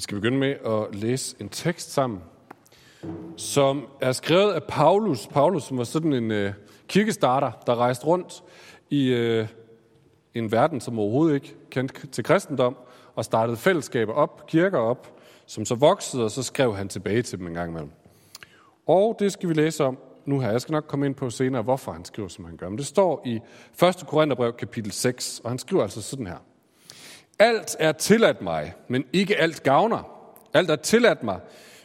Vi skal begynde med at læse en tekst sammen, som er skrevet af Paulus. Paulus, som var sådan en øh, kirkestarter, der rejste rundt i øh, en verden, som overhovedet ikke kendte til kristendom, og startede fællesskaber op, kirker op, som så voksede, og så skrev han tilbage til dem en gang imellem. Og det skal vi læse om nu her. Jeg skal nok komme ind på senere, hvorfor han skriver, som han gør. Men det står i 1. Korintherbrev, kapitel 6, og han skriver altså sådan her. Alt er tilladt mig, men ikke alt gavner. Alt er tilladt mig,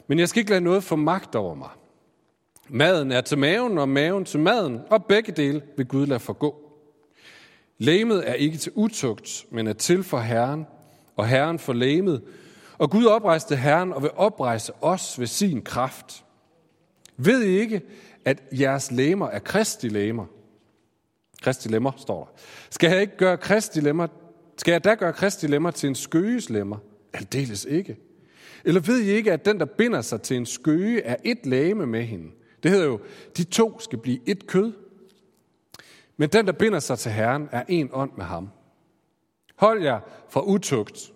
men jeg skal ikke lade noget få magt over mig. Maden er til maven, og maven til maden, og begge dele vil Gud lade forgå. Læmet er ikke til utugt, men er til for Herren, og Herren for læmet. Og Gud oprejste Herren og vil oprejse os ved sin kraft. Ved I ikke, at jeres læmer er kristi læmer? Kristi lemmer, står der. Skal jeg ikke gøre kristi lemmer skal jeg da gøre Kristi lemmer til en skøges lemmer? Aldeles ikke. Eller ved I ikke, at den, der binder sig til en skøge, er et lame med hende? Det hedder jo, de to skal blive et kød. Men den, der binder sig til Herren, er en ånd med ham. Hold jer fra utugt.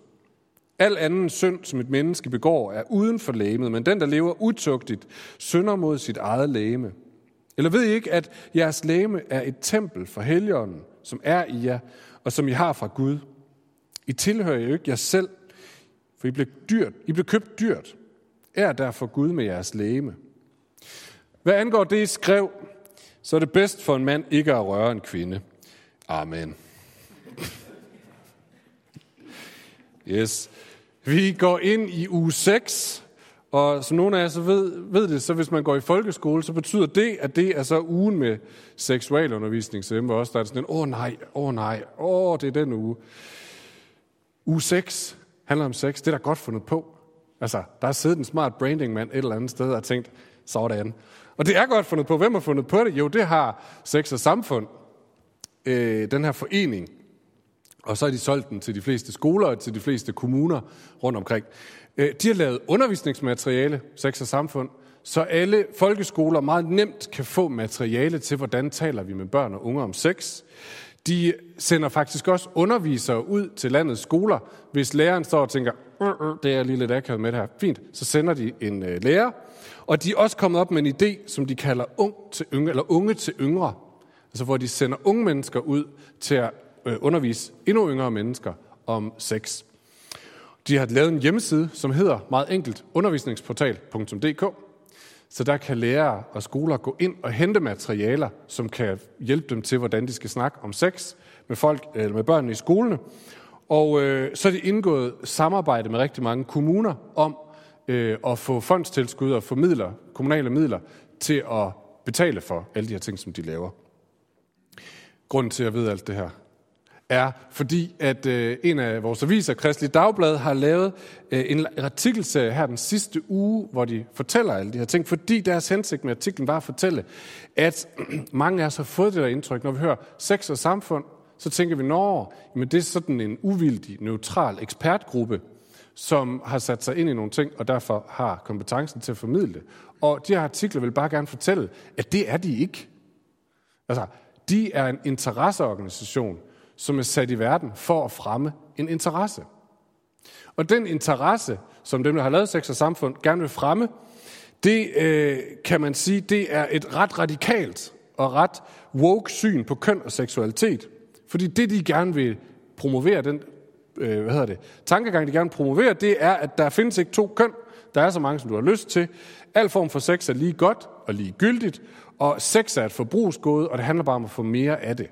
Al anden synd, som et menneske begår, er uden for lægemet, men den, der lever utugtigt, synder mod sit eget lægeme. Eller ved I ikke, at jeres lægeme er et tempel for helligånden, som er i jer, og som I har fra Gud? I tilhører jo ikke jer selv, for I blev, dyrt, I blev købt dyrt. Er derfor Gud med jeres lægeme. Hvad angår det, I skrev, så er det bedst for en mand ikke at røre en kvinde. Amen. Yes. Vi går ind i uge 6, og som nogle af jer så ved, ved det, så hvis man går i folkeskole, så betyder det, at det er så ugen med seksualundervisning. Så dem var også der er sådan en, åh oh, nej, åh oh, nej, åh, oh, det er den uge. Uge 6 handler om sex. Det er da godt fundet på. Altså, der er siddet en smart branding-mand et eller andet sted og tænkt, sådan. Og det er godt fundet på. Hvem har fundet på det? Jo, det har Sex og Samfund. Øh, den her forening. Og så har de solgt den til de fleste skoler og til de fleste kommuner rundt omkring. Øh, de har lavet undervisningsmateriale, Sex og Samfund, så alle folkeskoler meget nemt kan få materiale til, hvordan taler vi med børn og unge om sex. De sender faktisk også undervisere ud til landets skoler. Hvis læreren står og tænker, det er lige lidt akavet med det her, fint, så sender de en øh, lærer. Og de er også kommet op med en idé, som de kalder ung til yngre, eller unge til yngre. Altså hvor de sender unge mennesker ud til at Øh, undervise endnu yngre mennesker om sex. De har lavet en hjemmeside, som hedder meget enkelt undervisningsportal.dk, så der kan lærere og skoler gå ind og hente materialer, som kan hjælpe dem til, hvordan de skal snakke om sex med folk eller med børnene i skolene. Og øh, så er det indgået samarbejde med rigtig mange kommuner om øh, at få fondstilskud og få midler, kommunale midler til at betale for alle de her ting, som de laver. Grunden til, at jeg ved alt det her, er, fordi at øh, en af vores aviser, Kristelig Dagblad, har lavet øh, en artikelserie her den sidste uge, hvor de fortæller alle de her ting, fordi deres hensigt med artiklen var at fortælle, at mange af os har fået det der indtryk, når vi hører sex og samfund, så tænker vi, når men det er sådan en uvildig, neutral ekspertgruppe, som har sat sig ind i nogle ting, og derfor har kompetencen til at formidle det. Og de her artikler vil bare gerne fortælle, at det er de ikke. Altså, de er en interesseorganisation, som er sat i verden for at fremme en interesse. Og den interesse, som dem, der har lavet sex og samfund, gerne vil fremme, det øh, kan man sige, det er et ret radikalt og ret woke syn på køn og seksualitet. Fordi det, de gerne vil promovere, den øh, hvad hedder det, tankegang, de gerne vil promovere, det er, at der findes ikke to køn. Der er så mange, som du har lyst til. Al form for sex er lige godt og lige gyldigt, og sex er et forbrugsgode, og det handler bare om at få mere af det.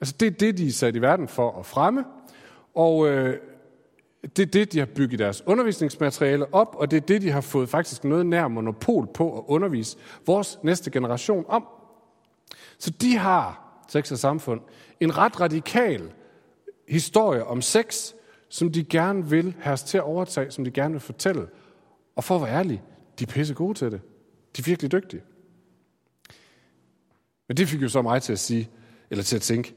Altså det er det, de er sat i verden for at fremme, og øh, det er det, de har bygget deres undervisningsmateriale op, og det er det, de har fået faktisk noget nær monopol på at undervise vores næste generation om. Så de har, sex og samfund, en ret radikal historie om sex, som de gerne vil have os til at overtage, som de gerne vil fortælle. Og for at være ærlig, de er pisse gode til det. De er virkelig dygtige. Men det fik jo så mig til at sige, eller til at tænke,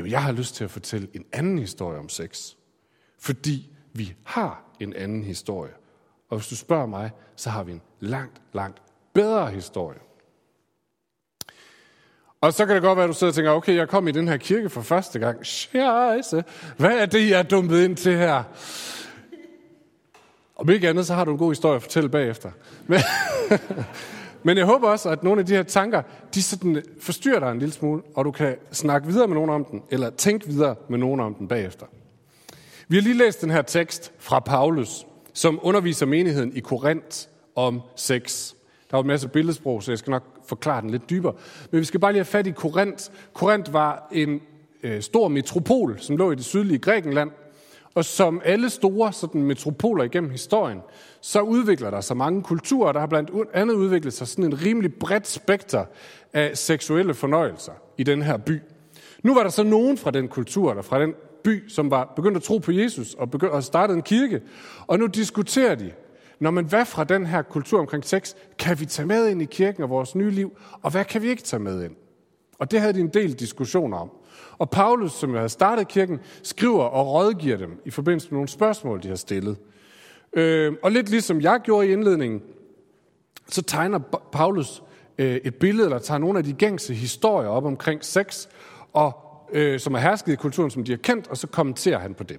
Jamen, jeg har lyst til at fortælle en anden historie om sex. Fordi vi har en anden historie. Og hvis du spørger mig, så har vi en langt, langt bedre historie. Og så kan det godt være, at du sidder og tænker, okay, jeg kom i den her kirke for første gang. Scheisse, hvad er det, jeg er dumpet ind til her? Om ikke andet, så har du en god historie at fortælle bagefter. Men, men jeg håber også, at nogle af de her tanker, de sådan forstyrrer dig en lille smule, og du kan snakke videre med nogen om den, eller tænke videre med nogen om den bagefter. Vi har lige læst den her tekst fra Paulus, som underviser menigheden i Korinth om sex. Der var en masse billedsprog, så jeg skal nok forklare den lidt dybere. Men vi skal bare lige have fat i Korinth. Korinth var en øh, stor metropol, som lå i det sydlige Grækenland. Og som alle store sådan, metropoler igennem historien, så udvikler der sig mange kulturer. Der har blandt andet udviklet sig sådan en rimelig bredt spekter af seksuelle fornøjelser i den her by. Nu var der så nogen fra den kultur, eller fra den by, som var begyndt at tro på Jesus og, begyndt, og startede en kirke. Og nu diskuterer de, når man hvad fra den her kultur omkring sex, kan vi tage med ind i kirken og vores nye liv, og hvad kan vi ikke tage med ind? Og det havde de en del diskussioner om. Og Paulus, som jo havde startet kirken, skriver og rådgiver dem i forbindelse med nogle spørgsmål, de har stillet. Øh, og lidt ligesom jeg gjorde i indledningen, så tegner Paulus øh, et billede, eller tager nogle af de gængse historier op omkring sex, og, øh, som er hersket i kulturen, som de har kendt, og så kommenterer han på det.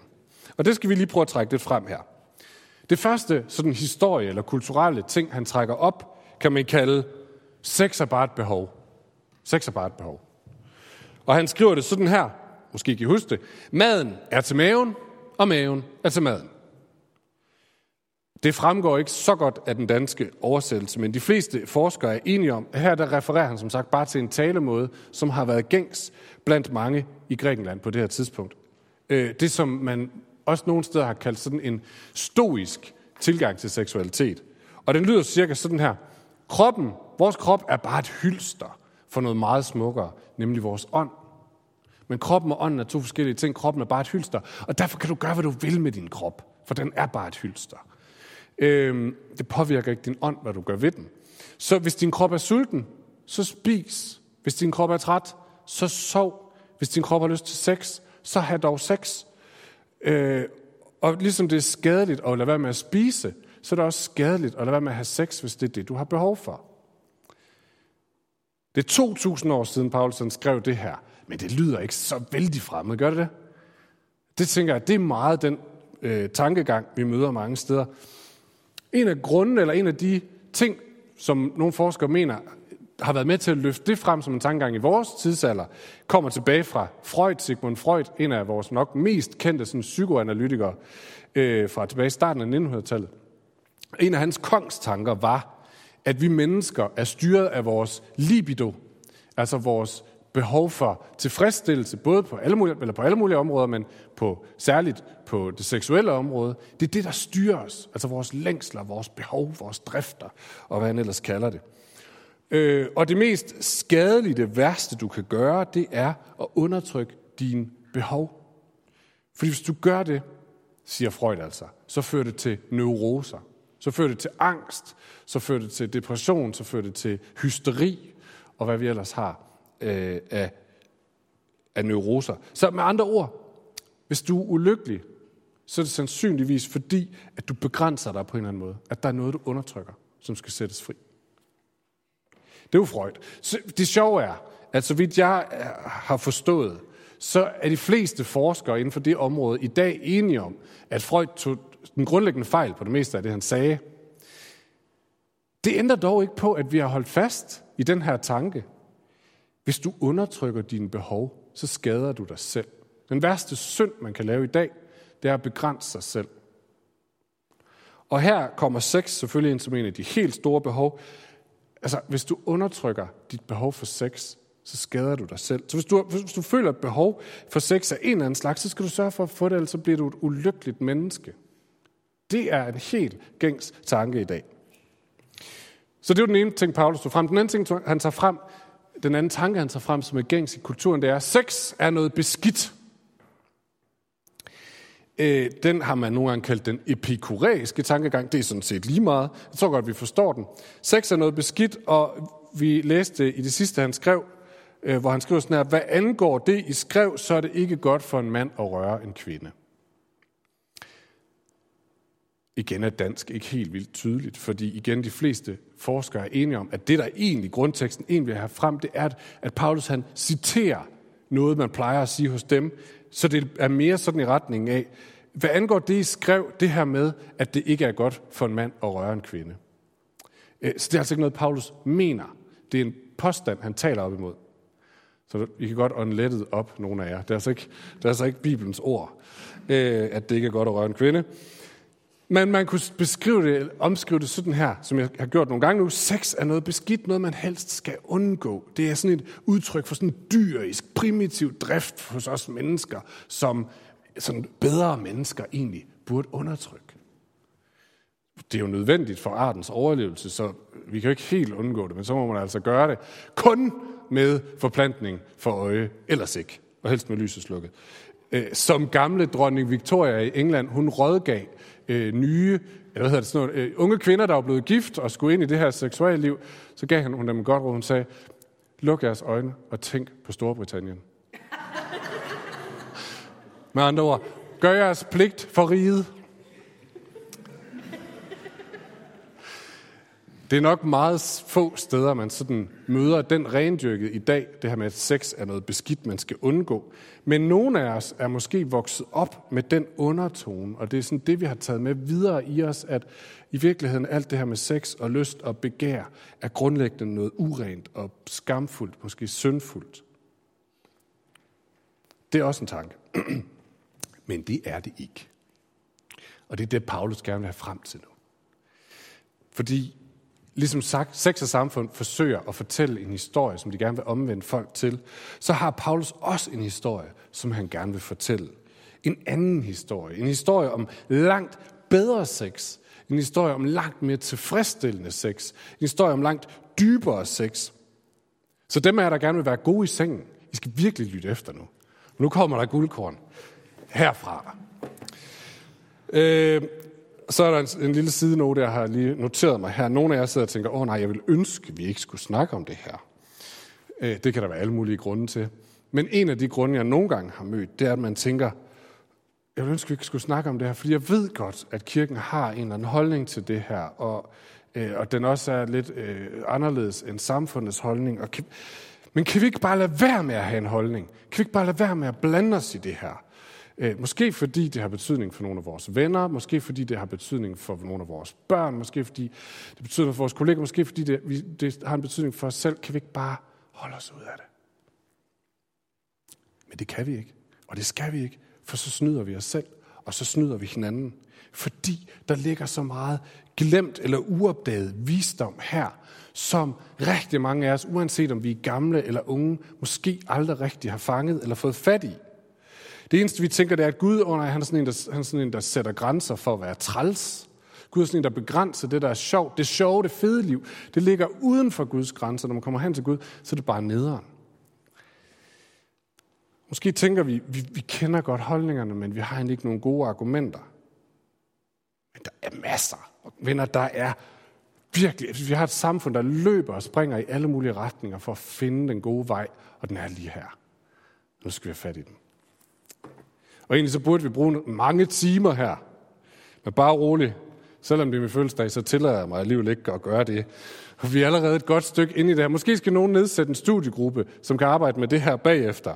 Og det skal vi lige prøve at trække lidt frem her. Det første sådan historie eller kulturelle ting, han trækker op, kan man kalde sex er bare et behov. Sex er bare et behov. Og han skriver det sådan her, måske kan I huske det. Maden er til maven, og maven er til maden. Det fremgår ikke så godt af den danske oversættelse, men de fleste forskere er enige om, at her der refererer han som sagt bare til en talemåde, som har været gængs blandt mange i Grækenland på det her tidspunkt. Øh, det, som man også nogle steder har kaldt sådan en stoisk tilgang til seksualitet. Og den lyder cirka sådan her. Kroppen, vores krop er bare et hylster for noget meget smukkere, nemlig vores ånd. Men kroppen og ånden er to forskellige ting. Kroppen er bare et hylster, og derfor kan du gøre, hvad du vil med din krop, for den er bare et hylster. Øhm, det påvirker ikke din ånd, hvad du gør ved den. Så hvis din krop er sulten, så spis. Hvis din krop er træt, så sov. Hvis din krop har lyst til sex, så have dog sex. Øh, og ligesom det er skadeligt at lade være med at spise, så er det også skadeligt at lade være med at have sex, hvis det er det, du har behov for. Det er 2.000 år siden, Paulus skrev det her, men det lyder ikke så vældig fremmed, gør det det? Det tænker jeg, det er meget den øh, tankegang, vi møder mange steder. En af grunden, eller en af de ting, som nogle forskere mener, har været med til at løfte det frem som en tankegang i vores tidsalder, kommer tilbage fra Freud, Sigmund Freud, en af vores nok mest kendte sådan, psykoanalytikere øh, fra tilbage i starten af 1900-tallet. En af hans kongstanker var, at vi mennesker er styret af vores libido, altså vores behov for tilfredsstillelse, både på alle mulige, eller på alle mulige områder, men på, særligt på det seksuelle område. Det er det, der styrer os. Altså vores længsler, vores behov, vores drifter, og hvad han ellers kalder det. Øh, og det mest skadelige, det værste, du kan gøre, det er at undertrykke dine behov. Fordi hvis du gør det, siger Freud altså, så fører det til neuroser. Så fører det til angst, så fører det til depression, så fører det til hysteri, og hvad vi ellers har øh, af, af neuroser. Så med andre ord, hvis du er ulykkelig, så er det sandsynligvis fordi, at du begrænser dig på en eller anden måde. At der er noget, du undertrykker, som skal sættes fri. Det er jo Freud. Så det sjove er, at så vidt jeg øh, har forstået, så er de fleste forskere inden for det område i dag enige om, at Freud tog den grundlæggende fejl på det meste af det, han sagde. Det ændrer dog ikke på, at vi har holdt fast i den her tanke. Hvis du undertrykker dine behov, så skader du dig selv. Den værste synd, man kan lave i dag, det er at begrænse sig selv. Og her kommer sex selvfølgelig ind som en af de helt store behov. Altså, hvis du undertrykker dit behov for sex, så skader du dig selv. Så hvis du, hvis du føler et behov for sex af en eller anden slags, så skal du sørge for at få det, ellers så bliver du et ulykkeligt menneske. Det er en helt gængs tanke i dag. Så det er den ene ting, Paulus tog frem. Den anden ting, han tager frem, den anden tanke, han tager frem, som er gængs i kulturen, det er, at sex er noget beskidt. Øh, den har man nogle gange kaldt den epikuræiske tankegang. Det er sådan set lige meget. Jeg tror godt, vi forstår den. Sex er noget beskidt, og vi læste i det sidste, han skrev, øh, hvor han skriver sådan her, hvad angår det, I skrev, så er det ikke godt for en mand at røre en kvinde. Igen er dansk ikke helt vildt tydeligt, fordi igen de fleste forskere er enige om, at det, der egentlig grundteksten egentlig vil have frem, det er, at Paulus han citerer noget, man plejer at sige hos dem, så det er mere sådan i retning af, hvad angår det, I skrev, det her med, at det ikke er godt for en mand at røre en kvinde. Øh, så det er altså ikke noget, Paulus mener. Det er en påstand, han taler op imod. Så I kan godt ånde op, nogle af jer. Det er altså ikke, det er altså ikke Bibelens ord, øh, at det ikke er godt at røre en kvinde. Men man kunne beskrive det, omskrive det sådan her, som jeg har gjort nogle gange nu. Sex er noget beskidt, noget man helst skal undgå. Det er sådan et udtryk for sådan en dyrisk, primitiv drift hos os mennesker, som sådan bedre mennesker egentlig burde undertrykke. Det er jo nødvendigt for artens overlevelse, så vi kan jo ikke helt undgå det, men så må man altså gøre det kun med forplantning for øje, ellers ikke, og helst med lyset slukket. Øh, som gamle dronning Victoria i England, hun rådgav øh, nye, eller hvad hedder det, sådan noget, øh, unge kvinder, der var blevet gift og skulle ind i det her seksuelle liv, så gav hun dem godt råd. Hun sagde, luk jeres øjne og tænk på Storbritannien. Med andre ord, gør jeres pligt for riget. Det er nok meget få steder, man sådan møder den rendyrket i dag, det her med, at sex er noget beskidt, man skal undgå. Men nogle af os er måske vokset op med den undertone, og det er sådan det, vi har taget med videre i os, at i virkeligheden alt det her med sex og lyst og begær er grundlæggende noget urent og skamfuldt, måske syndfuldt. Det er også en tanke. Men det er det ikke. Og det er det, Paulus gerne vil have frem til nu. Fordi ligesom sagt, sex og samfund forsøger at fortælle en historie, som de gerne vil omvende folk til, så har Paulus også en historie, som han gerne vil fortælle. En anden historie. En historie om langt bedre sex. En historie om langt mere tilfredsstillende sex. En historie om langt dybere sex. Så dem af jer, der gerne vil være gode i sengen, I skal virkelig lytte efter nu. Nu kommer der guldkorn herfra. Øh, så er der en, en lille sidenote, jeg har lige noteret mig her. Nogle af jer sidder og tænker, åh nej, jeg vil ønske, at vi ikke skulle snakke om det her. Øh, det kan der være alle mulige grunde til. Men en af de grunde, jeg nogle gange har mødt, det er, at man tænker, jeg vil ønske, at vi ikke skulle snakke om det her, fordi jeg ved godt, at kirken har en eller anden holdning til det her, og, øh, og den også er lidt øh, anderledes end samfundets holdning. Og kan, men kan vi ikke bare lade være med at have en holdning? Kan vi ikke bare lade være med at blande os i det her? Øh, måske fordi det har betydning for nogle af vores venner, måske fordi det har betydning for nogle af vores børn, måske fordi det betyder for vores kolleger, måske fordi det, det har en betydning for os selv. Kan vi ikke bare holde os ud af det? Men det kan vi ikke, og det skal vi ikke, for så snyder vi os selv, og så snyder vi hinanden. Fordi der ligger så meget glemt eller uopdaget visdom her, som rigtig mange af os, uanset om vi er gamle eller unge, måske aldrig rigtig har fanget eller fået fat i. Det eneste, vi tænker, det er, at Gud oh nej, han, er sådan en, der, han er sådan en, der sætter grænser for at være træls. Gud er sådan en, der begrænser det, der er sjovt. Det sjove, det fede liv, det ligger uden for Guds grænser. Når man kommer hen til Gud, så er det bare nederen. Måske tænker vi, vi, vi kender godt holdningerne, men vi har egentlig ikke nogen gode argumenter. Men der er masser. Og venner, der er virkelig, altså, vi har et samfund, der løber og springer i alle mulige retninger for at finde den gode vej, og den er lige her. Nu skal vi have fat i den. Og egentlig så burde vi bruge mange timer her. Men bare rolig. Selvom det er min fødselsdag, så tillader jeg mig alligevel ikke at gøre det. Og vi er allerede et godt stykke ind i det her. Måske skal nogen nedsætte en studiegruppe, som kan arbejde med det her bagefter.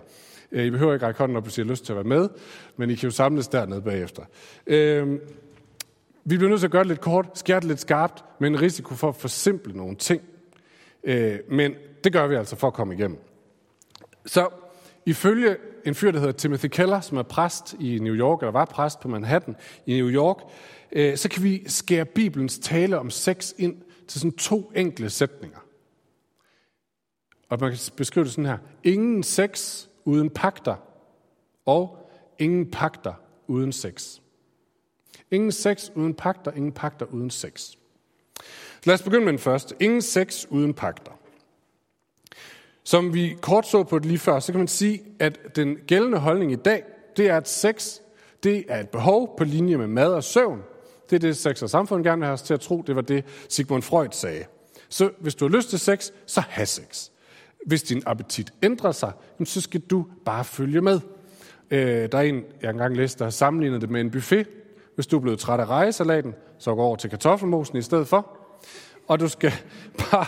Øh, I behøver ikke række hånden op, hvis I har lyst til at være med, men I kan jo samles dernede bagefter. Øhm, vi bliver nødt til at gøre det lidt kort, skære det lidt skarpt, med en risiko for at forsimple nogle ting. Øh, men det gør vi altså for at komme igennem. Så Ifølge en fyr, der hedder Timothy Keller, som er præst i New York, eller var præst på Manhattan i New York, øh, så kan vi skære Bibelens tale om sex ind til sådan to enkle sætninger. Og man kan beskrive det sådan her. Ingen sex uden pakter, og ingen pakter uden sex. Ingen sex uden pakter, ingen pakter uden sex. Så lad os begynde med den første. Ingen sex uden pakter. Som vi kort så på det lige før, så kan man sige, at den gældende holdning i dag, det er, at sex det er et behov på linje med mad og søvn. Det er det, sex og samfund gerne vil have os til at tro. Det var det, Sigmund Freud sagde. Så hvis du har lyst til sex, så have sex. Hvis din appetit ændrer sig, så skal du bare følge med. Øh, der er en, jeg engang læste, der har sammenlignet det med en buffet. Hvis du er blevet træt af rejesalaten, så gå over til kartoffelmosen i stedet for og du skal bare,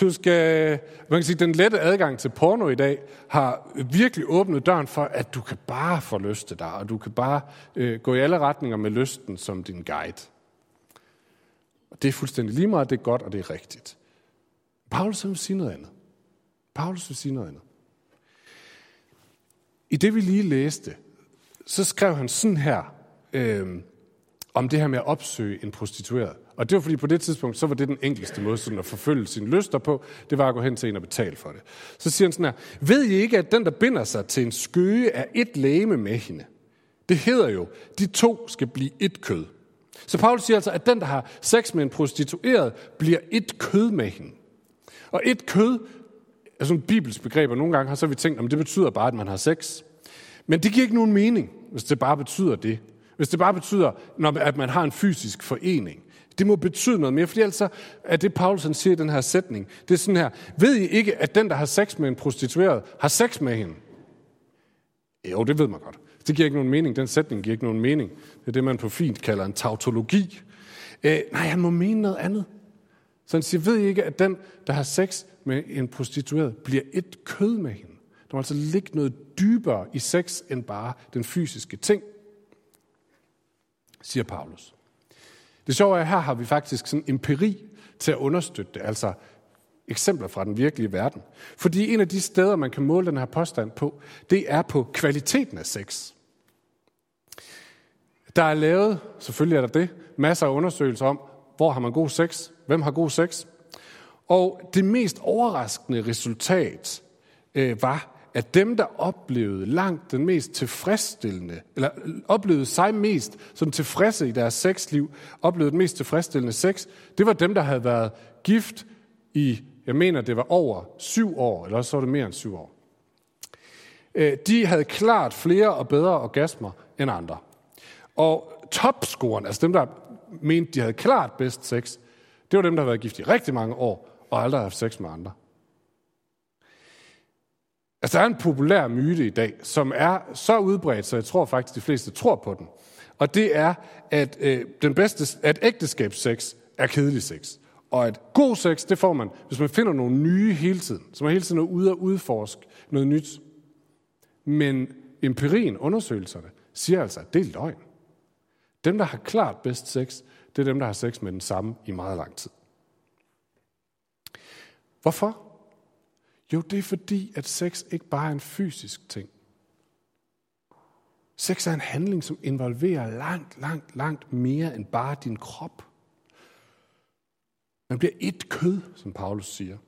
du skal, man kan sige, den lette adgang til porno i dag har virkelig åbnet døren for, at du kan bare få lyst til dig, og du kan bare øh, gå i alle retninger med lysten som din guide. Og det er fuldstændig lige meget, det er godt, og det er rigtigt. Paulus vil sige noget andet. Paulus vil sige noget andet. I det vi lige læste, så skrev han sådan her øh, om det her med at opsøge en prostitueret. Og det var fordi på det tidspunkt, så var det den enkleste måde sådan at forfølge sine lyster på, det var at gå hen til en og betale for det. Så siger han sådan her, ved I ikke, at den, der binder sig til en skøge, er et læme med hende? Det hedder jo, de to skal blive et kød. Så Paulus siger altså, at den, der har sex med en prostitueret, bliver et kød med hende. Og et kød er sådan et bibelsk begreb, og nogle gange har så vi tænkt, at det betyder bare, at man har sex. Men det giver ikke nogen mening, hvis det bare betyder det. Hvis det bare betyder, at man har en fysisk forening. Det må betyde noget mere, fordi altså er det, Paulus han siger i den her sætning. Det er sådan her, ved I ikke, at den, der har sex med en prostitueret, har sex med hende? Jo, det ved man godt. Det giver ikke nogen mening. Den sætning giver ikke nogen mening. Det er det, man på fint kalder en tautologi. Øh, nej, han må mene noget andet. Så han siger, ved I ikke, at den, der har sex med en prostitueret, bliver et kød med hende? Der må altså ligge noget dybere i sex end bare den fysiske ting, siger Paulus. Det sjove er, at her har vi faktisk sådan empiri til at understøtte det, altså eksempler fra den virkelige verden. Fordi en af de steder, man kan måle den her påstand på, det er på kvaliteten af sex. Der er lavet, selvfølgelig er der det, masser af undersøgelser om, hvor har man god sex, hvem har god sex. Og det mest overraskende resultat øh, var, at dem, der oplevede langt den mest tilfredsstillende, eller oplevede sig mest som tilfredse i deres sexliv, oplevede den mest tilfredsstillende sex, det var dem, der havde været gift i, jeg mener, det var over syv år, eller så var det mere end syv år. Øh, de havde klart flere og bedre orgasmer end andre. Og topscoren, altså dem, der mente, de havde klart bedst sex, det var dem, der havde været gift i rigtig mange år, og aldrig haft sex med andre. Altså, der er en populær myte i dag, som er så udbredt, så jeg tror faktisk, de fleste tror på den. Og det er, at, øh, den bedste, at ægteskabssex er kedelig sex. Og at god sex, det får man, hvis man finder nogle nye hele tiden. Så man hele tiden er ude og udforske noget nyt. Men empirien, undersøgelserne, siger altså, at det er løgn. Dem, der har klart bedst sex, det er dem, der har sex med den samme i meget lang tid. Hvorfor? Jo, det er fordi, at sex ikke bare er en fysisk ting. Sex er en handling, som involverer langt, langt, langt mere end bare din krop. Man bliver et kød, som Paulus siger.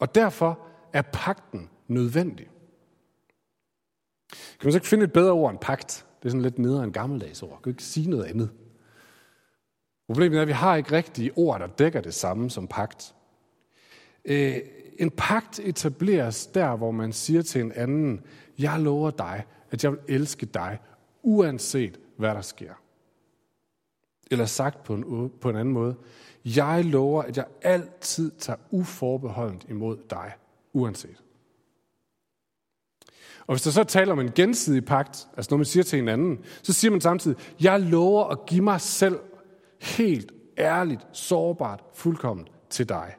Og derfor er pakten nødvendig. Kan man så ikke finde et bedre ord end pagt? Det er sådan lidt nedere en gammeldags ord. Kan ikke sige noget andet? Problemet er, at vi har ikke rigtige ord, der dækker det samme som pagt. Øh, en pagt etableres der, hvor man siger til en anden, jeg lover dig, at jeg vil elske dig, uanset hvad der sker. Eller sagt på en, på en anden måde, jeg lover, at jeg altid tager uforbeholdent imod dig, uanset. Og hvis der så taler om en gensidig pagt, altså når man siger til hinanden, så siger man samtidig, jeg lover at give mig selv helt ærligt, sårbart, fuldkommen til dig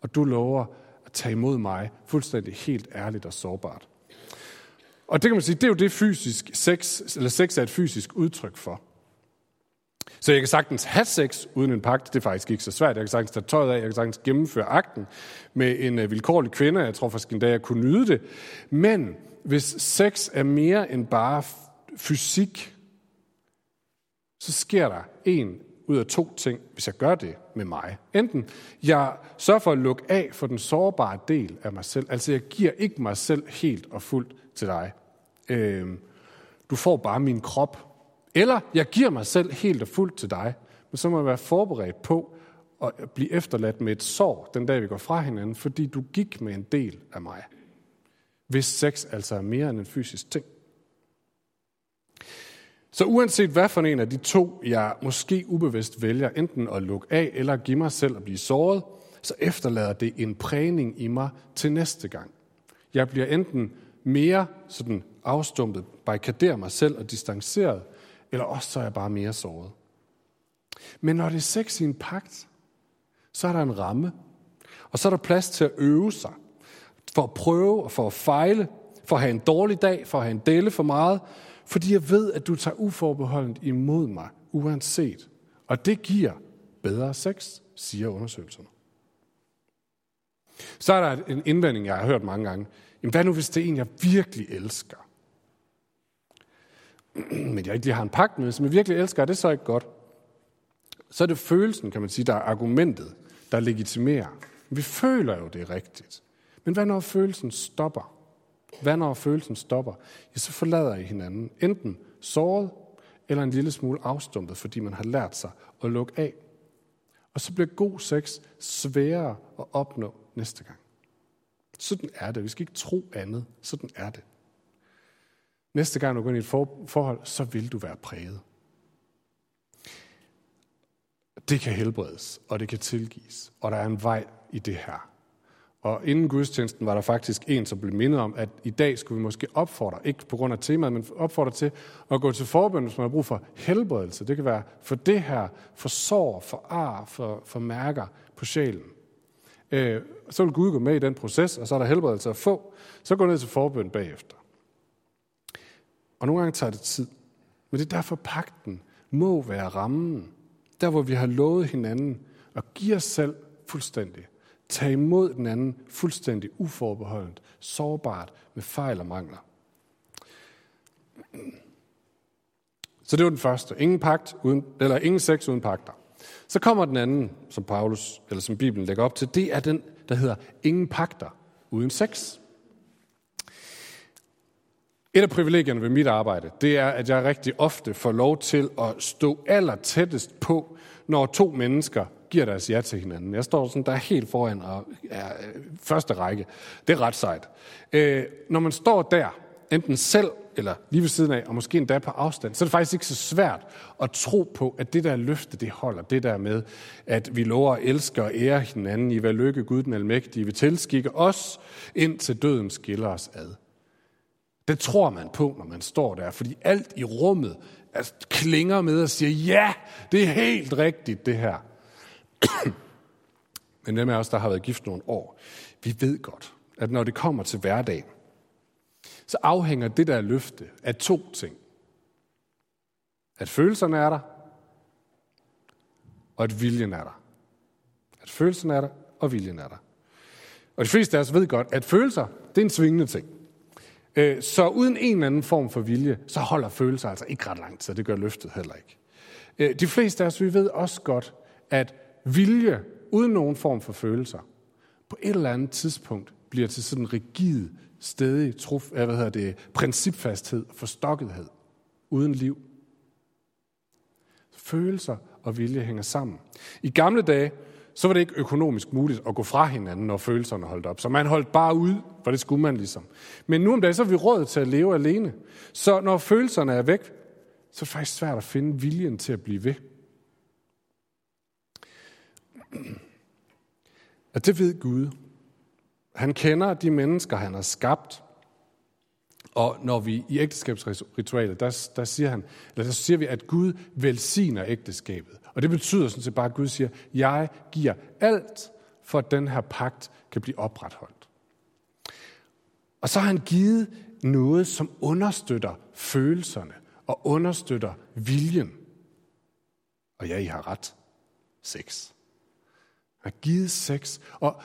og du lover at tage imod mig fuldstændig helt ærligt og sårbart. Og det kan man sige, det er jo det fysisk sex, eller sex er et fysisk udtryk for. Så jeg kan sagtens have sex uden en pagt, det er faktisk ikke så svært. Jeg kan sagtens tage tøjet af, jeg kan sagtens gennemføre akten med en øh, vilkårlig kvinde. Jeg tror faktisk endda, jeg kunne nyde det. Men hvis sex er mere end bare fysik, så sker der en ud af to ting, hvis jeg gør det med mig. Enten jeg sørger for at lukke af for den sårbare del af mig selv, altså jeg giver ikke mig selv helt og fuldt til dig. Øh, du får bare min krop. Eller jeg giver mig selv helt og fuldt til dig, men så må jeg være forberedt på at blive efterladt med et sår den dag, vi går fra hinanden, fordi du gik med en del af mig. Hvis sex altså er mere end en fysisk ting. Så uanset hvad for en af de to, jeg måske ubevidst vælger, enten at lukke af eller give mig selv at blive såret, så efterlader det en prægning i mig til næste gang. Jeg bliver enten mere sådan afstumpet, barrikaderer mig selv og distanceret, eller også så er jeg bare mere såret. Men når det er sex i en pagt, Så er der en ramme. Og så er der plads til at øve sig. For at prøve og for at fejle. For at have en dårlig dag. For at have en dele for meget. Fordi jeg ved, at du tager uforbeholdent imod mig, uanset. Og det giver bedre sex, siger undersøgelserne. Så er der en indvending, jeg har hørt mange gange. Jamen, hvad nu, hvis det er en, jeg virkelig elsker? Men jeg ikke lige har en pagt med, som jeg virkelig elsker, er det så ikke godt? Så er det følelsen, kan man sige, der er argumentet, der legitimerer. Vi føler jo, det er rigtigt. Men hvad når følelsen stopper? Hvad når følelsen stopper? Ja, så forlader I hinanden. Enten såret, eller en lille smule afstumpet, fordi man har lært sig at lukke af. Og så bliver god sex sværere at opnå næste gang. Sådan er det. Vi skal ikke tro andet. Sådan er det. Næste gang du går ind i et forhold, så vil du være præget. Det kan helbredes, og det kan tilgives, og der er en vej i det her. Og inden gudstjenesten var der faktisk en, som blev mindet om, at i dag skulle vi måske opfordre, ikke på grund af temaet, men opfordre til at gå til forbøn, hvis man har brug for helbredelse. Det kan være for det her, for sår, for ar, for, for mærker på sjælen. Øh, så vil Gud gå med i den proces, og så er der helbredelse at få. Så gå ned til forbøn bagefter. Og nogle gange tager det tid. Men det er derfor, pakten må være rammen. Der, hvor vi har lovet hinanden at give os selv fuldstændig. Tag imod den anden fuldstændig uforbeholdent, sårbart, med fejl og mangler. Så det var den første. Ingen, pagt uden, eller ingen sex uden pagter. Så kommer den anden, som Paulus, eller som Bibelen lægger op til, det er den, der hedder ingen pagter uden sex. Et af privilegierne ved mit arbejde, det er, at jeg rigtig ofte får lov til at stå aller tættest på, når to mennesker giver deres ja til hinanden. Jeg står sådan der helt foran og er øh, første række. Det er ret sejt. Øh, når man står der, enten selv eller lige ved siden af, og måske endda på afstand, så er det faktisk ikke så svært at tro på, at det der løfte, det holder. Det der med, at vi lover at elske og ære hinanden i, hvad lykke Gud den almægtige vil tilskikke os, indtil døden skiller os ad. Det tror man på, når man står der, fordi alt i rummet altså, klinger med og siger, ja, det er helt rigtigt, det her. Men dem af os, der har været gift nogle år, vi ved godt, at når det kommer til hverdagen, så afhænger det der løfte af to ting. At følelserne er der, og at viljen er der. At følelserne er der, og viljen er der. Og de fleste af os ved godt, at følelser, det er en svingende ting. Øh, så uden en eller anden form for vilje, så holder følelser altså ikke ret lang tid. Det gør løftet heller ikke. Øh, de fleste af os, vi ved også godt, at vilje uden nogen form for følelser, på et eller andet tidspunkt bliver til sådan en rigid, stedig truf, hvad hedder det, principfasthed og forstokkethed, uden liv. Følelser og vilje hænger sammen. I gamle dage, så var det ikke økonomisk muligt at gå fra hinanden, når følelserne holdt op. Så man holdt bare ud, for det skulle man ligesom. Men nu om dagen, så er vi råd til at leve alene. Så når følelserne er væk, så er det faktisk svært at finde viljen til at blive ved. At det ved Gud. Han kender de mennesker, han har skabt. Og når vi i ægteskabsritualet, der, der, siger han, eller der siger vi, at Gud velsigner ægteskabet. Og det betyder sådan set bare, at Gud siger, jeg giver alt, for at den her pagt kan blive opretholdt. Og så har han givet noget, som understøtter følelserne og understøtter viljen. Og ja, I har ret. Sex. Han har givet sex. Og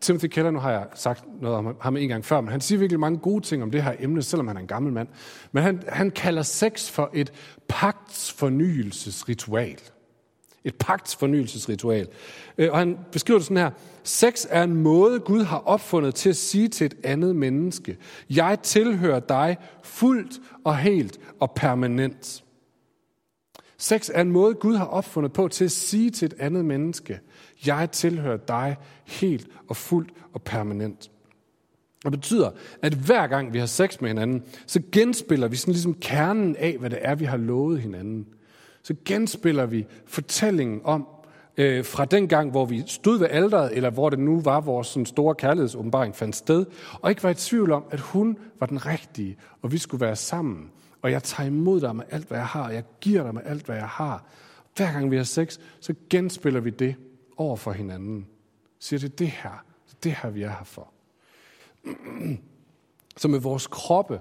Timothy Keller, nu har jeg sagt noget om ham en gang før, men han siger virkelig mange gode ting om det her emne, selvom han er en gammel mand. Men han, han kalder sex for et pagtsfornyelsesritual. Et pagtsfornyelsesritual. Øh, og han beskriver det sådan her. Sex er en måde, Gud har opfundet til at sige til et andet menneske, jeg tilhører dig fuldt og helt og permanent. Sex er en måde, Gud har opfundet på til at sige til et andet menneske, jeg tilhører dig helt og fuldt og permanent. Det betyder, at hver gang vi har sex med hinanden, så genspiller vi sådan ligesom kernen af, hvad det er, vi har lovet hinanden. Så genspiller vi fortællingen om, øh, fra den gang, hvor vi stod ved alderet, eller hvor det nu var, vores sådan, store kærlighedsåbenbaring fandt sted, og ikke var i tvivl om, at hun var den rigtige, og vi skulle være sammen. Og jeg tager imod dig med alt, hvad jeg har, og jeg giver dig med alt, hvad jeg har. Hver gang vi har sex, så genspiller vi det over for hinanden. Siger det det her, det her vi er her for. Så med vores kroppe,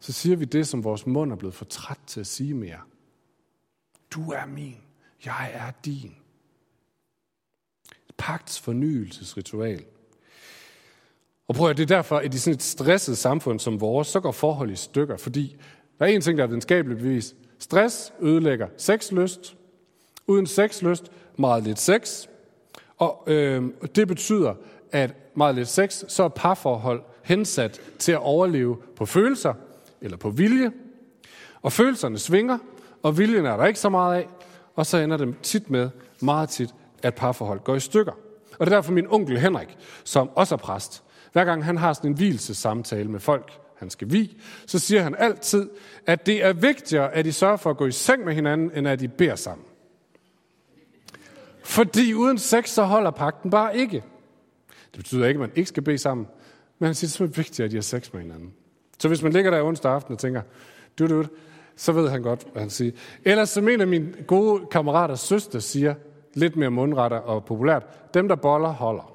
så siger vi det, som vores mund er blevet for træt til at sige mere. Du er min, jeg er din. Pagts fornyelsesritual. Og prøv at det er derfor, at i sådan et stresset samfund som vores, så går forhold i stykker, fordi der er en ting, der er videnskabeligt bevis. Stress ødelægger sexlyst. Uden sexlyst, meget lidt sex. Og øh, det betyder, at meget lidt sex, så er parforhold hensat til at overleve på følelser eller på vilje. Og følelserne svinger, og viljen er der ikke så meget af, og så ender det tit med, meget tit, at parforhold går i stykker. Og det er derfor min onkel Henrik, som også er præst, hver gang han har sådan en hvilsesamtale med folk, han skal vi, så siger han altid, at det er vigtigere, at de sørger for at gå i seng med hinanden, end at de beder sammen. Fordi uden sex, så holder pakten bare ikke. Det betyder ikke, at man ikke skal bede sammen, men han siger, det er vigtigt, at de har sex med hinanden. Så hvis man ligger der onsdag aften og tænker, du, du, så ved han godt, hvad han siger. Ellers så mener min gode kammeraters søster siger, lidt mere mundretter og populært, dem der boller, holder.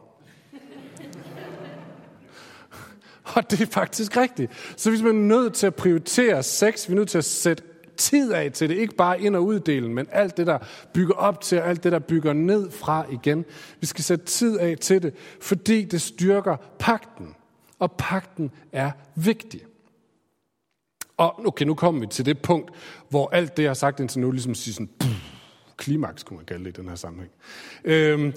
Og det er faktisk rigtigt. Så hvis man er nødt til at prioritere sex, vi er nødt til at sætte tid af til det. Ikke bare ind- og uddelen, men alt det, der bygger op til, og alt det, der bygger ned fra igen. Vi skal sætte tid af til det, fordi det styrker pakten. Og pakten er vigtig. Og okay, nu kommer vi til det punkt, hvor alt det, jeg har sagt indtil nu, ligesom siger sådan, pff, klimaks, kunne man kalde det i den her sammenhæng. Øhm,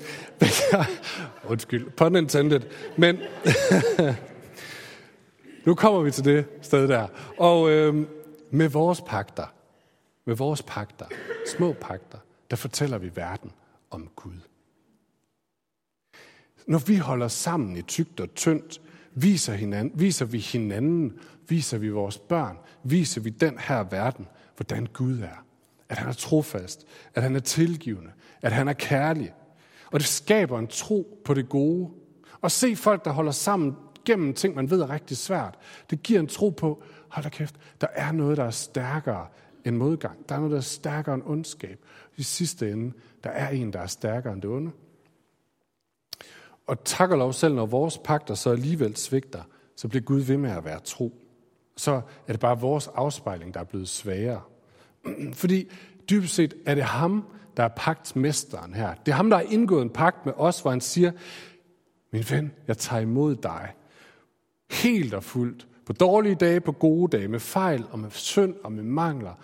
undskyld, pun intended. Men nu kommer vi til det sted der. Og øhm, med vores pakter, med vores pakter, små pakter, der fortæller vi verden om Gud. Når vi holder sammen i tygt og tyndt, viser, hinanden, viser vi hinanden, viser vi vores børn, viser vi den her verden, hvordan Gud er. At han er trofast, at han er tilgivende, at han er kærlig. Og det skaber en tro på det gode. Og se folk, der holder sammen gennem ting, man ved er rigtig svært. Det giver en tro på, hold da kæft, der er noget, der er stærkere end modgang. Der er noget, der er stærkere end ondskab. I sidste ende, der er en, der er stærkere end det onde. Og tak og lov selv, når vores pagter så alligevel svigter, så bliver Gud ved med at være tro. Så er det bare vores afspejling, der er blevet svagere. Fordi dybest set er det ham, der er pagtsmesteren her. Det er ham, der har indgået en pagt med os, hvor han siger, min ven, jeg tager imod dig. Helt og fuldt. På dårlige dage, på gode dage, med fejl og med synd og med mangler.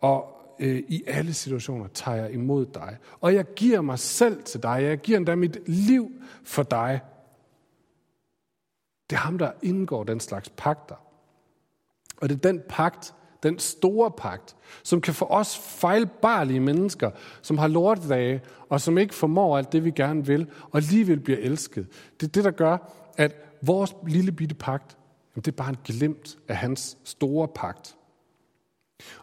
Og øh, i alle situationer tager jeg imod dig. Og jeg giver mig selv til dig. Jeg giver endda mit liv for dig. Det er ham, der indgår den slags pakter. Og det er den pagt, den store pagt, som kan få os fejlbarlige mennesker, som har lortdage, og som ikke formår alt det, vi gerne vil, og alligevel bliver elsket. Det er det, der gør, at vores lille bitte pagt, det er bare en glimt af hans store pagt.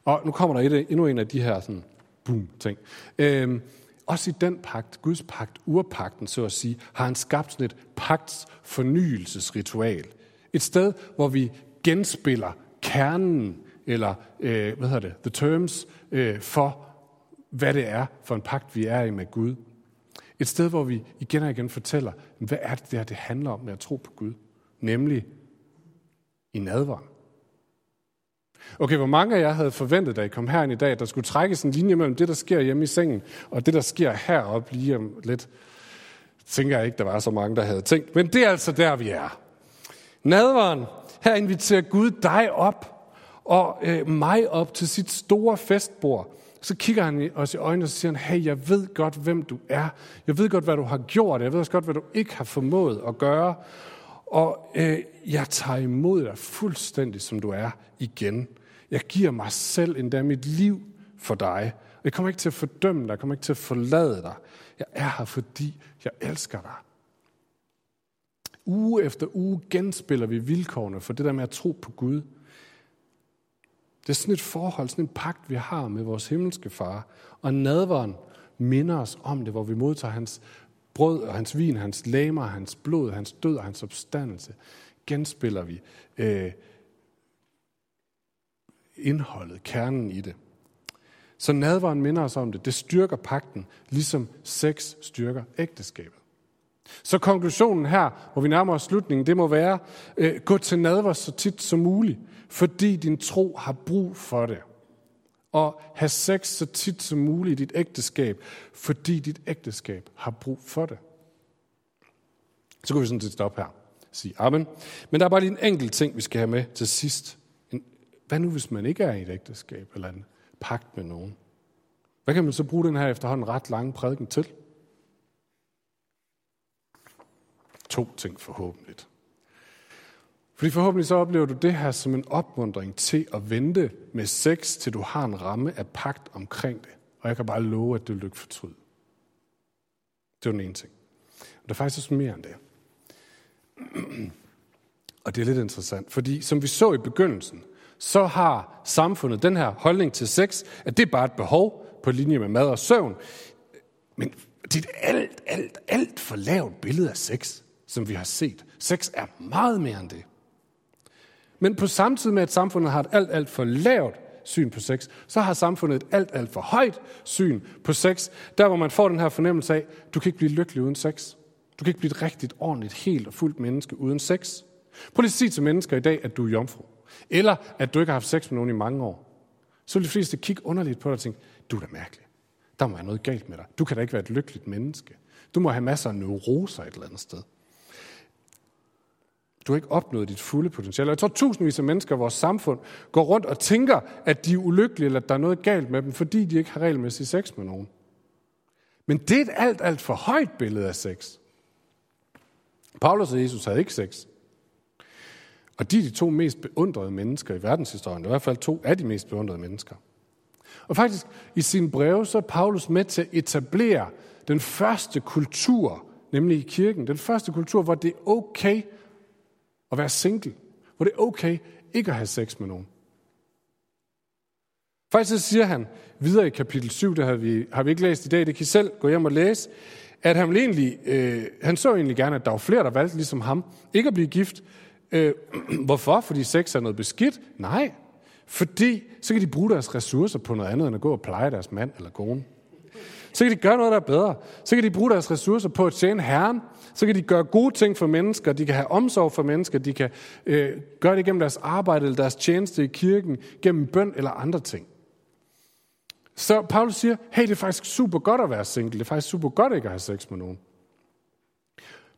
Og nu kommer der et, endnu en af de her sådan, boom, ting. Øhm, også i den pagt, Guds pagt, urpagten, så at sige, har han skabt sådan et pagts fornyelsesritual. Et sted, hvor vi genspiller kernen, eller øh, hvad hedder det, the terms, øh, for hvad det er for en pagt, vi er i med Gud. Et sted, hvor vi igen og igen fortæller, hvad er det der, det handler om med at tro på Gud? Nemlig i nadveren. Okay, hvor mange af jer havde forventet, da I kom herind i dag, at der skulle trækkes en linje mellem det, der sker hjemme i sengen, og det, der sker heroppe lige om lidt? Tænker jeg ikke, der var så mange, der havde tænkt. Men det er altså der, vi er. Nadveren, her inviterer Gud dig op, og øh, mig op til sit store festbord. Så kigger han os i øjnene og siger, han, hey, jeg ved godt, hvem du er. Jeg ved godt, hvad du har gjort. Jeg ved også godt, hvad du ikke har formået at gøre. Og øh, jeg tager imod dig fuldstændig, som du er igen. Jeg giver mig selv endda mit liv for dig. Jeg kommer ikke til at fordømme dig. Jeg kommer ikke til at forlade dig. Jeg er her, fordi jeg elsker dig. Uge efter uge genspiller vi vilkårene for det der med at tro på Gud. Det er sådan et forhold, sådan en pagt, vi har med vores himmelske far. Og nadveren minder os om det, hvor vi modtager hans brød og hans vin, hans læmer, hans blod, hans død og hans opstandelse. Genspiller vi øh, indholdet, kernen i det. Så nadvaren minder os om det. Det styrker pakten, ligesom sex styrker ægteskabet. Så konklusionen her, hvor vi nærmer os slutningen, det må være, øh, gå til nadver så tit som muligt, fordi din tro har brug for det. Og have sex så tit som muligt i dit ægteskab, fordi dit ægteskab har brug for det. Så kan vi sådan set stoppe her sige amen. Men der er bare lige en enkelt ting, vi skal have med til sidst. Hvad nu, hvis man ikke er i et ægteskab eller en pagt med nogen? Hvad kan man så bruge den her efterhånden ret lange prædiken til? To ting forhåbentlig. Fordi forhåbentlig så oplever du det her som en opmundring til at vente med sex, til du har en ramme af pagt omkring det. Og jeg kan bare love, at det vil du ikke fortryde. Det var den ene ting. Og der er faktisk også mere end det. Og det er lidt interessant, fordi som vi så i begyndelsen, så har samfundet den her holdning til sex, at det er bare et behov på linje med mad og søvn. Men det er et alt, alt, alt for lavt billede af sex, som vi har set. Sex er meget mere end det. Men på samme tid med, at samfundet har et alt, alt for lavt syn på sex, så har samfundet et alt, alt for højt syn på sex, der hvor man får den her fornemmelse af, du kan ikke blive lykkelig uden sex. Du kan ikke blive et rigtigt, ordentligt, helt og fuldt menneske uden sex. Prøv lige at sige til mennesker i dag, at du er jomfru. Eller at du ikke har haft sex med nogen i mange år. Så vil de fleste kigge underligt på dig og tænke, du er da mærkelig. Der må være noget galt med dig. Du kan da ikke være et lykkeligt menneske. Du må have masser af neuroser et eller andet sted. Du har ikke opnået dit fulde potentiale. Jeg tror, tusindvis af mennesker i vores samfund går rundt og tænker, at de er ulykkelige, eller at der er noget galt med dem, fordi de ikke har regelmæssig sex med nogen. Men det er et alt, alt for højt billede af sex. Paulus og Jesus havde ikke sex. Og de er de to mest beundrede mennesker i verdenshistorien. I hvert fald to af de mest beundrede mennesker. Og faktisk i sin breve, så er Paulus med til at etablere den første kultur, nemlig i kirken. Den første kultur, hvor det er okay at være single. Hvor det er okay ikke at have sex med nogen. Faktisk så siger han videre i kapitel 7, det har vi, har vi ikke læst i dag, det kan I selv gå hjem og læse, at han, egentlig, øh, han så egentlig gerne, at der var flere, der valgte ligesom ham, ikke at blive gift. Øh, hvorfor? Fordi sex er noget beskidt? Nej, fordi så kan de bruge deres ressourcer på noget andet, end at gå og pleje deres mand eller kone. Så kan de gøre noget, der er bedre. Så kan de bruge deres ressourcer på at tjene Herren. Så kan de gøre gode ting for mennesker. De kan have omsorg for mennesker. De kan øh, gøre det gennem deres arbejde eller deres tjeneste i kirken, gennem bøn eller andre ting. Så Paulus siger, hey, det er faktisk super godt at være single. Det er faktisk super godt ikke at have sex med nogen.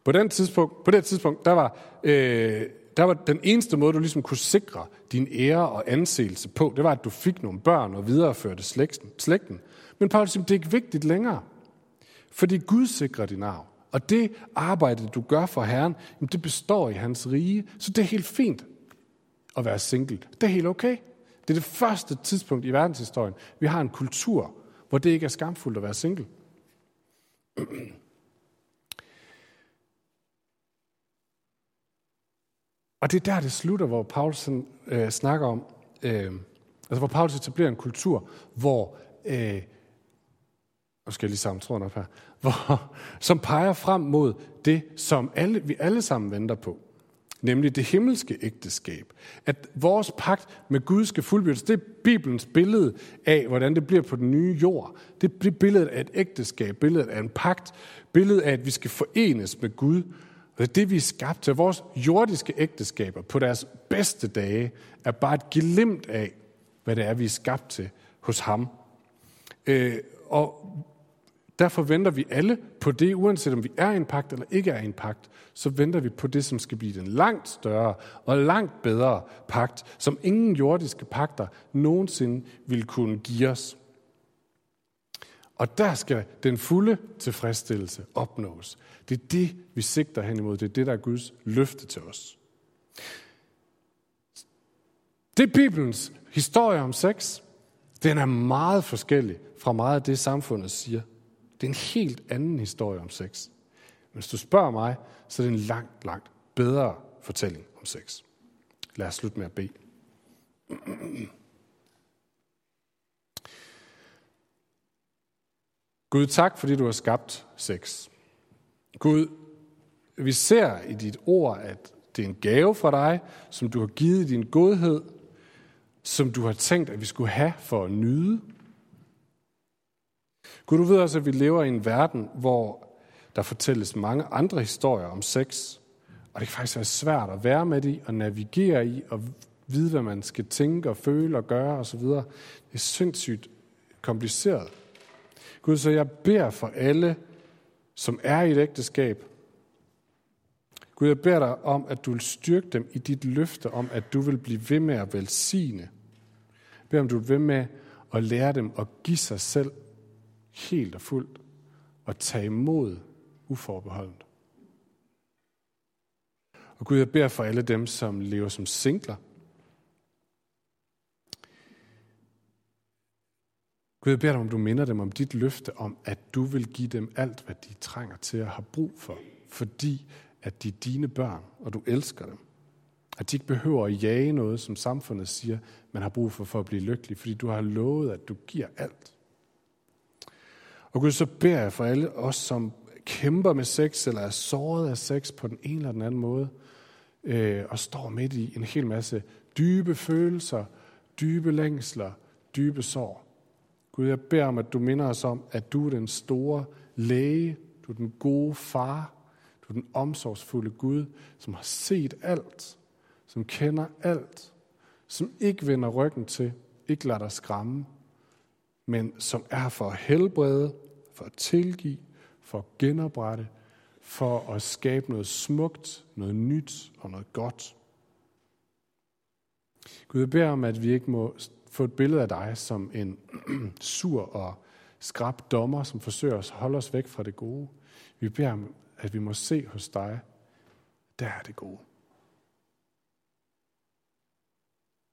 På, den tidspunkt, på det tidspunkt, der var, øh, der var den eneste måde, du ligesom kunne sikre din ære og anseelse på, det var, at du fik nogle børn og videreførte slægten. slægten. Men Paulus siger, det er ikke vigtigt længere. Fordi Gud sikrer din arv. Og det arbejde, du gør for Herren, det består i hans rige. Så det er helt fint at være single. Det er helt okay. Det er det første tidspunkt i verdenshistorien, vi har en kultur, hvor det ikke er skamfuldt at være single. Og det er der, det slutter, hvor Paulus øh, snakker om, øh, altså hvor Paulus etablerer en kultur, hvor, øh, nu skal jeg lige sammen tråden op her, hvor, som peger frem mod det, som alle, vi alle sammen venter på nemlig det himmelske ægteskab. At vores pagt med Gud skal fuldbyrdes. Det er Bibelens billede af, hvordan det bliver på den nye jord. Det er billedet af et ægteskab, billedet af en pagt, billedet af, at vi skal forenes med Gud. Og det er det, vi er skabt til. Vores jordiske ægteskaber på deres bedste dage er bare et glimt af, hvad det er, vi er skabt til hos ham. Øh, og Derfor venter vi alle på det, uanset om vi er i en pagt eller ikke er i en pagt, så venter vi på det, som skal blive den langt større og langt bedre pagt, som ingen jordiske pagter nogensinde vil kunne give os. Og der skal den fulde tilfredsstillelse opnås. Det er det, vi sigter hen imod. Det er det, der er Guds løfte til os. Det er Bibelens historie om sex. Den er meget forskellig fra meget af det, samfundet siger. Det er en helt anden historie om sex. Men hvis du spørger mig, så er det en langt, langt bedre fortælling om sex. Lad os slutte med at bede. Gud, tak fordi du har skabt sex. Gud, vi ser i dit ord, at det er en gave fra dig, som du har givet i din godhed, som du har tænkt, at vi skulle have for at nyde. Gud, du ved også, at vi lever i en verden, hvor der fortælles mange andre historier om sex, og det kan faktisk være svært at være med i og navigere i og vide, hvad man skal tænke og føle og gøre osv. Det er sindssygt kompliceret. Gud, så jeg beder for alle, som er i et ægteskab. Gud, jeg beder dig om, at du vil styrke dem i dit løfte om, at du vil blive ved med at velsigne. Jeg beder om, du vil ved med at lære dem at give sig selv helt og fuldt og tage imod uforbeholdent. Og Gud, jeg beder for alle dem, som lever som singler. Gud, jeg beder dig om, du minder dem om dit løfte om, at du vil give dem alt, hvad de trænger til at have brug for, fordi at de er dine børn, og du elsker dem. At de ikke behøver at jage noget, som samfundet siger, man har brug for for at blive lykkelig, fordi du har lovet, at du giver alt. Og Gud, så beder jeg for alle os, som kæmper med sex, eller er såret af sex på den ene eller den anden måde, øh, og står midt i en hel masse dybe følelser, dybe længsler, dybe sår. Gud, jeg beder om, at du minder os om, at du er den store læge, du er den gode far, du er den omsorgsfulde Gud, som har set alt, som kender alt, som ikke vender ryggen til, ikke lader dig skræmme, men som er for at helbrede, for at tilgive, for at genoprette, for at skabe noget smukt, noget nyt og noget godt. Gud, jeg beder om, at vi ikke må få et billede af dig som en sur og skrab dommer, som forsøger at holde os væk fra det gode. Vi beder om, at vi må se hos dig, der er det gode.